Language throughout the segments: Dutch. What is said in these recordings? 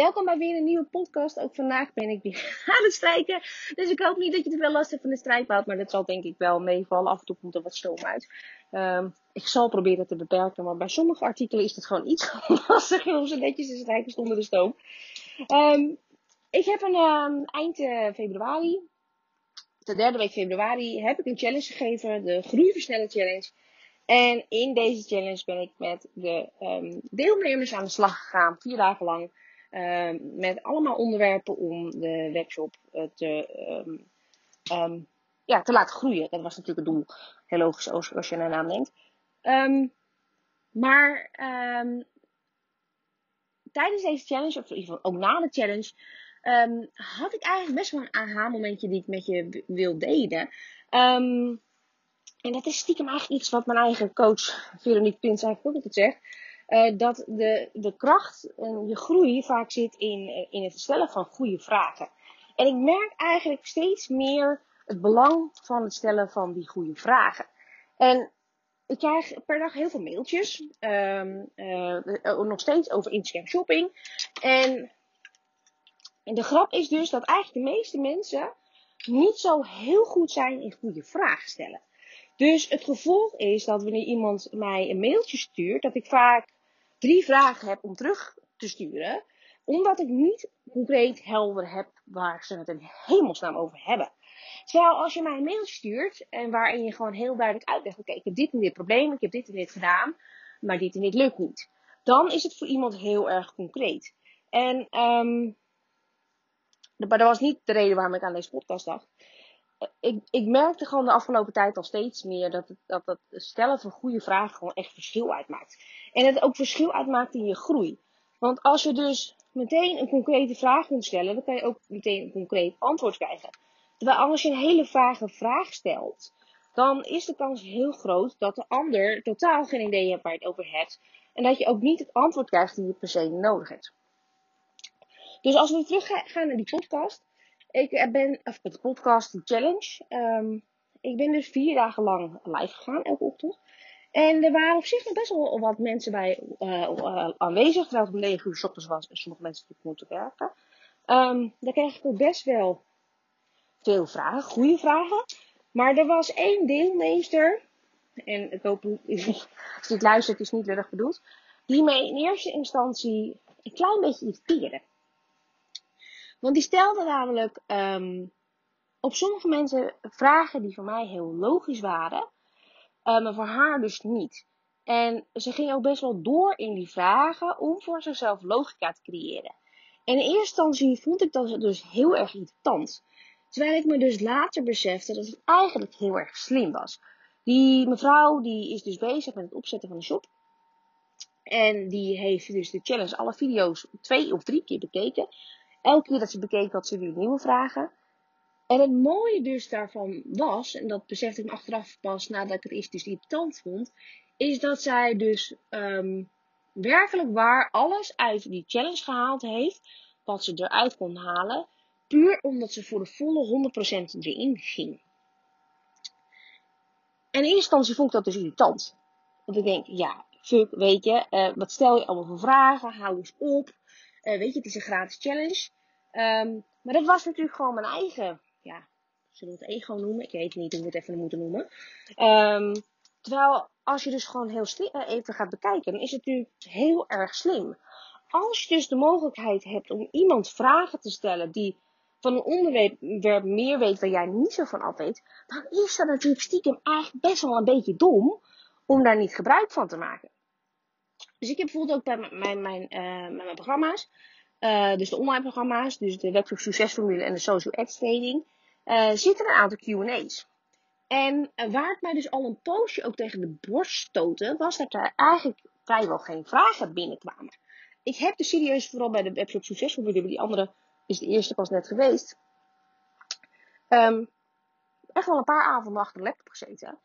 Welkom bij weer een nieuwe podcast. Ook vandaag ben ik weer aan het strijken. Dus ik hoop niet dat je te veel last hebt van de strijkbout. Maar dat zal denk ik wel meevallen. Af en toe komt er wat stoom uit. Ehm, ik zal proberen te beperken. Maar bij sommige artikelen is het gewoon iets lastiger om ze netjes te strijken zonder de stoom. Ehm, ik heb een um, eind uh, februari. De derde week februari heb ik een challenge gegeven. De Groeiversnellen Challenge. En in deze challenge ben ik met de deelnemers aan de slag gegaan. Vier dagen lang. Ehm, met allemaal onderwerpen om de webshop eh, te, um, ja, te laten groeien. Dat was natuurlijk het doel. Heel logisch als, je een naam neemt. maar tijdens deze challenge, of in ieder geval ook na de challenge, had ik eigenlijk best wel een aha-momentje die ik met je wil delen. en dat is stiekem eigenlijk iets wat mijn eigen coach Veronique Pins eigenlijk ook altijd zegt. Uh, dat de, de kracht en je groei vaak zit in, eh, in het stellen van goede vragen. En ik merk eigenlijk steeds meer het belang van het stellen van die goede vragen. En ik krijg per dag heel veel mailtjes. Um, nog steeds over Instagram shopping. En, en de grap is dus dat eigenlijk de meeste mensen niet zo heel goed zijn in goede vragen stellen. Dus het gevolg is dat wanneer iemand mij een mailtje stuurt, dat ik vaak drie vragen heb om terug te sturen, omdat ik niet concreet helder heb waar ze het in hemelsnaam over hebben. Terwijl als je mij een mail stuurt en waarin je gewoon heel duidelijk uitlegt: oké, ik heb dit en dit probleem, ik heb dit en dit gedaan, maar dit en dit lukt niet. Dan is het voor iemand heel erg concreet. En um, maar dat was niet de reden waarom ik aan deze podcast dacht. Ik, ik merkte gewoon de afgelopen tijd al steeds meer dat het, dat stellen van goede vragen gewoon echt verschil uitmaakt. En het ook verschil uitmaakt in je groei. Want als je dus meteen een concrete vraag kunt stellen, dan kan je ook meteen een concreet antwoord krijgen. Terwijl als je een hele vage vraag stelt, dan is de kans heel groot dat de ander totaal geen idee heeft waar je het over hebt. En dat je ook niet het antwoord krijgt die je per se nodig hebt. Dus als we terug gaan naar die podcast. Ik ben, of de podcast, die challenge. Um, ik ben dus vier dagen lang live gegaan, elke ochtend. En er waren op zich nog best wel wat mensen bij uh, uh, aanwezig. Terwijl het om 9 uur s ochtends was en sommige mensen natuurlijk moeten werken. Um, daar kreeg ik ook best wel veel vragen, goede vragen. Maar er was één deelmeester. En ik hoop, als je het luistert, is niet erg bedoeld. Die mij in eerste instantie een klein beetje irriteerde. Want die stelde namelijk um, op sommige mensen vragen die voor mij heel logisch waren. Maar voor haar dus niet. En ze ging ook best wel door in die vragen om voor zichzelf logica te creëren. En in eerste instantie vond ik dat dus heel erg irritant. Terwijl ik me dus later besefte dat het eigenlijk heel erg slim was. Die mevrouw die is dus bezig met het opzetten van een shop. En die heeft dus de challenge alle video's twee of drie keer bekeken. Elke keer dat ze bekeken had ze weer nieuwe vragen. En het mooie dus daarvan was, en dat besefte ik me achteraf pas nadat ik het eerst dus irritant vond, is dat zij dus um, werkelijk waar alles uit die challenge gehaald heeft, wat ze eruit kon halen, puur omdat ze voor de volle 100% erin ging. En in eerste instantie vond ik dat dus irritant. Want ik denk, ja, fuck, weet je, uh, wat stel je allemaal voor vragen, hou eens op. Uh, weet je, het is een gratis challenge. Um, maar dat was natuurlijk gewoon mijn eigen ja, zullen we het ego noemen? Ik weet niet hoe we het even moeten noemen. Um, terwijl als je dus gewoon heel eh, even gaat bekijken, dan is het natuurlijk heel erg slim. Als je dus de mogelijkheid hebt om iemand vragen te stellen die van een onderwerp meer weet waar jij niet zo van af weet, dan is dat natuurlijk stiekem eigenlijk best wel een beetje dom om daar niet gebruik van te maken. Dus ik heb bijvoorbeeld ook bij mijn, mijn, uh, mijn programma's, uh, dus de online programma's, dus de Webshop Succesformule en de Social Ads Training, uh, zitten een aantal Q&A's. En waar het mij dus al een poosje ook tegen de borst stoten, was dat er eigenlijk vrijwel geen vragen binnenkwamen. Ik heb de serieus vooral bij de Webshop Succesformule, die andere is de eerste pas net geweest, um, echt wel een paar avonden achter de laptop gezeten.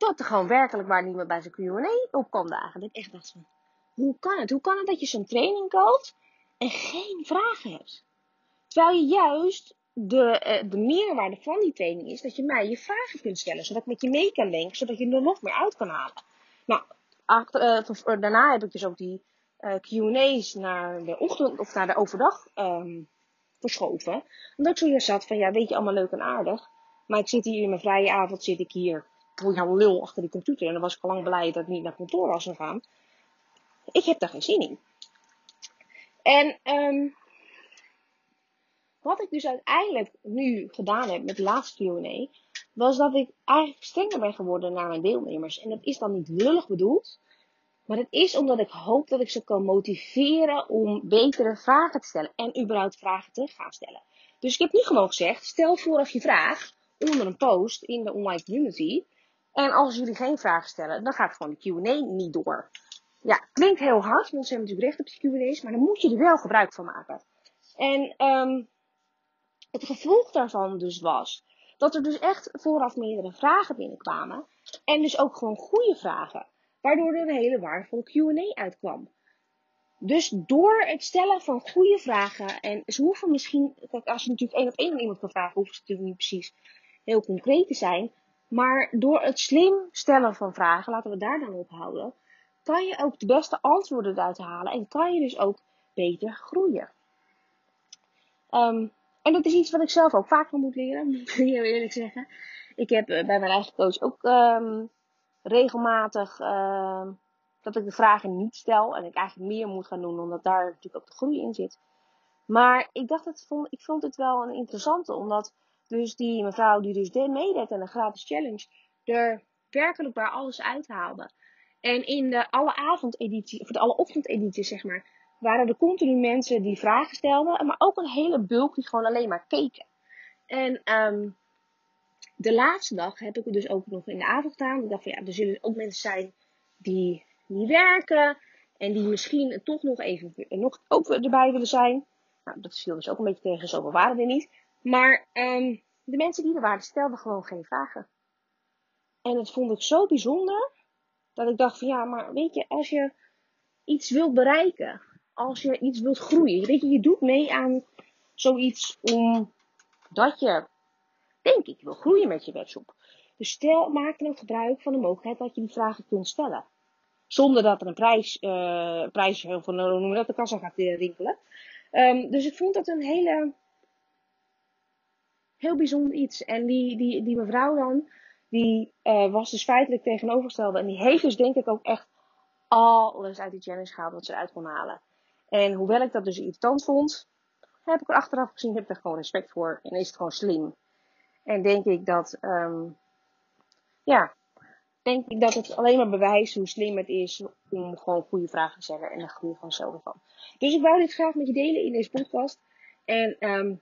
Tot er gewoon werkelijk waar niemand bij zijn Q&A op kwam dagen. Dat ik echt dacht van, hoe kan het? Hoe kan het dat je zo'n training koopt en geen vragen hebt? Terwijl je juist de, uh, de meerwaarde van die training is dat je mij je vragen kunt stellen. Zodat ik met je mee kan denken, zodat je er nog meer uit kan halen. Nou, achter, uh, daarna heb ik dus ook die uh, Q&A's naar de ochtend of naar de overdag um, verschoven. Omdat ik zojuist zat van, ja, weet je, allemaal leuk en aardig. Maar ik zit hier in mijn vrije avond, zit ik hier, word je lul achter die computer. En dan was ik al lang blij dat ik niet naar kantoor was gegaan. Ik heb daar geen zin in. En um, wat ik dus uiteindelijk nu gedaan heb met de laatste Q&A, was dat ik eigenlijk strenger ben geworden naar mijn deelnemers. En dat is dan niet lullig bedoeld, maar het is omdat ik hoop dat ik ze kan motiveren om betere vragen te stellen en überhaupt vragen te gaan stellen. Dus ik heb nu gewoon gezegd, stel vooraf je vraag onder een post in de online community. En als jullie geen vragen stellen, dan gaat gewoon de Q&A niet door. Ja, klinkt heel hard, want ze hebben natuurlijk recht op die Q&A's, maar dan moet je er wel gebruik van maken. En um, het gevolg daarvan dus was dat er dus echt vooraf meerdere vragen binnenkwamen. En dus ook gewoon goede vragen. Waardoor er een hele waardevolle QA uitkwam. Dus door het stellen van goede vragen. En ze hoeven misschien. Kijk, als je natuurlijk één op één aan iemand kan vragen, hoeven ze natuurlijk niet precies heel concreet te zijn. Maar door het slim stellen van vragen, laten we daar dan op houden. Kan je ook de beste antwoorden eruit halen. En kan je dus ook beter groeien. Um, en dat is iets wat ik zelf ook vaker moet leren, moet ik heel eerlijk zeggen. Ik heb eh, bij mijn eigen coach ook um, regelmatig uh, dat ik de vragen niet stel. En ik eigenlijk meer moet gaan doen, omdat daar natuurlijk ook de groei in zit. Maar ik dacht, het ik vond het wel een interessante, omdat dus die mevrouw die dus meedeed aan de gratis challenge, er werkelijk waar alles uithaalde. En in de alle avondeditie, of de alle ochtendeditie zeg maar, waren er continu mensen die vragen stelden, maar ook een hele bulk die gewoon alleen maar keken. En um, de laatste dag heb ik het dus ook nog in de avond gedaan. Ik dacht van ja, er zullen ook mensen zijn die niet werken en die misschien toch nog even nog ook erbij willen zijn. Nou, dat viel dus ook een beetje tegen, zoveel waren er niet. Maar um, de mensen die er waren, stelden gewoon geen vragen. En dat vond ik zo bijzonder, dat ik dacht van ja, maar weet je, als je iets wilt bereiken, als je iets wilt groeien. Weet je, je doet mee aan zoiets omdat je, denk ik, wil groeien met je webshop. Dus stel, maak dan gebruik van de mogelijkheid dat je die vragen kunt stellen. Zonder dat er een prijs, uh, prijs van noem je dat, de kassa gaat eh, rinkelen. Um, dus ik vond dat een hele, heel bijzonder iets. En die, die, die mevrouw dan, die uh, was dus feitelijk tegenovergestelde. En die heeft dus denk ik ook echt alles uit die challenge gehaald wat ze eruit kon halen. En hoewel ik dat dus irritant vond, heb ik er achteraf gezien, heb ik er gewoon respect voor en is het gewoon slim. En denk ik dat, um, ja, denk ik dat het alleen maar bewijst hoe slim het is om gewoon goede vragen te stellen en daar groei gewoon zelf van. Dus ik wou dit graag met je delen in deze podcast. En um,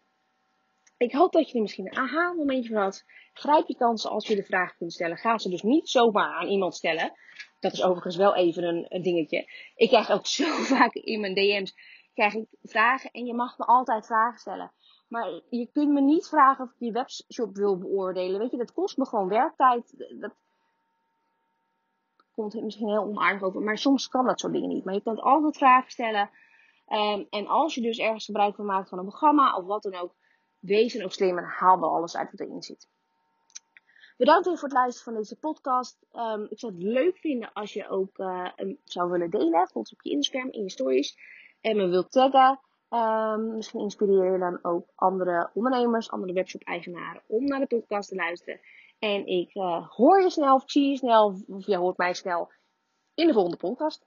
ik hoop dat je er misschien een aha-momentje van had. Grijp je kansen als je de vraag kunt stellen. Ga ze dus niet zomaar aan iemand stellen. Dat is overigens wel even een, dingetje. Ik krijg ook zo vaak in mijn DM's krijg ik vragen en je mag me altijd vragen stellen. Maar je kunt me niet vragen of ik je webshop wil beoordelen. Weet je, dat kost me gewoon werktijd. Dat komt misschien heel onaardig over. Maar soms kan dat soort dingen niet. Maar je kunt altijd vragen stellen. Um, en als je dus ergens gebruik van maakt van een programma of wat dan ook. Wees dan ook slim en haal er alles uit wat erin zit. Bedankt weer voor het luisteren van deze podcast. Um, ik zou het leuk vinden als je ook hem zou willen delen. Bijvoorbeeld op je Instagram, in je stories. En me wilt taggen. Um, misschien inspireer je dan ook andere ondernemers, andere webshop-eigenaren om naar de podcast te luisteren. En ik uh, hoor je snel, of zie je snel, of je hoort mij snel in de volgende podcast.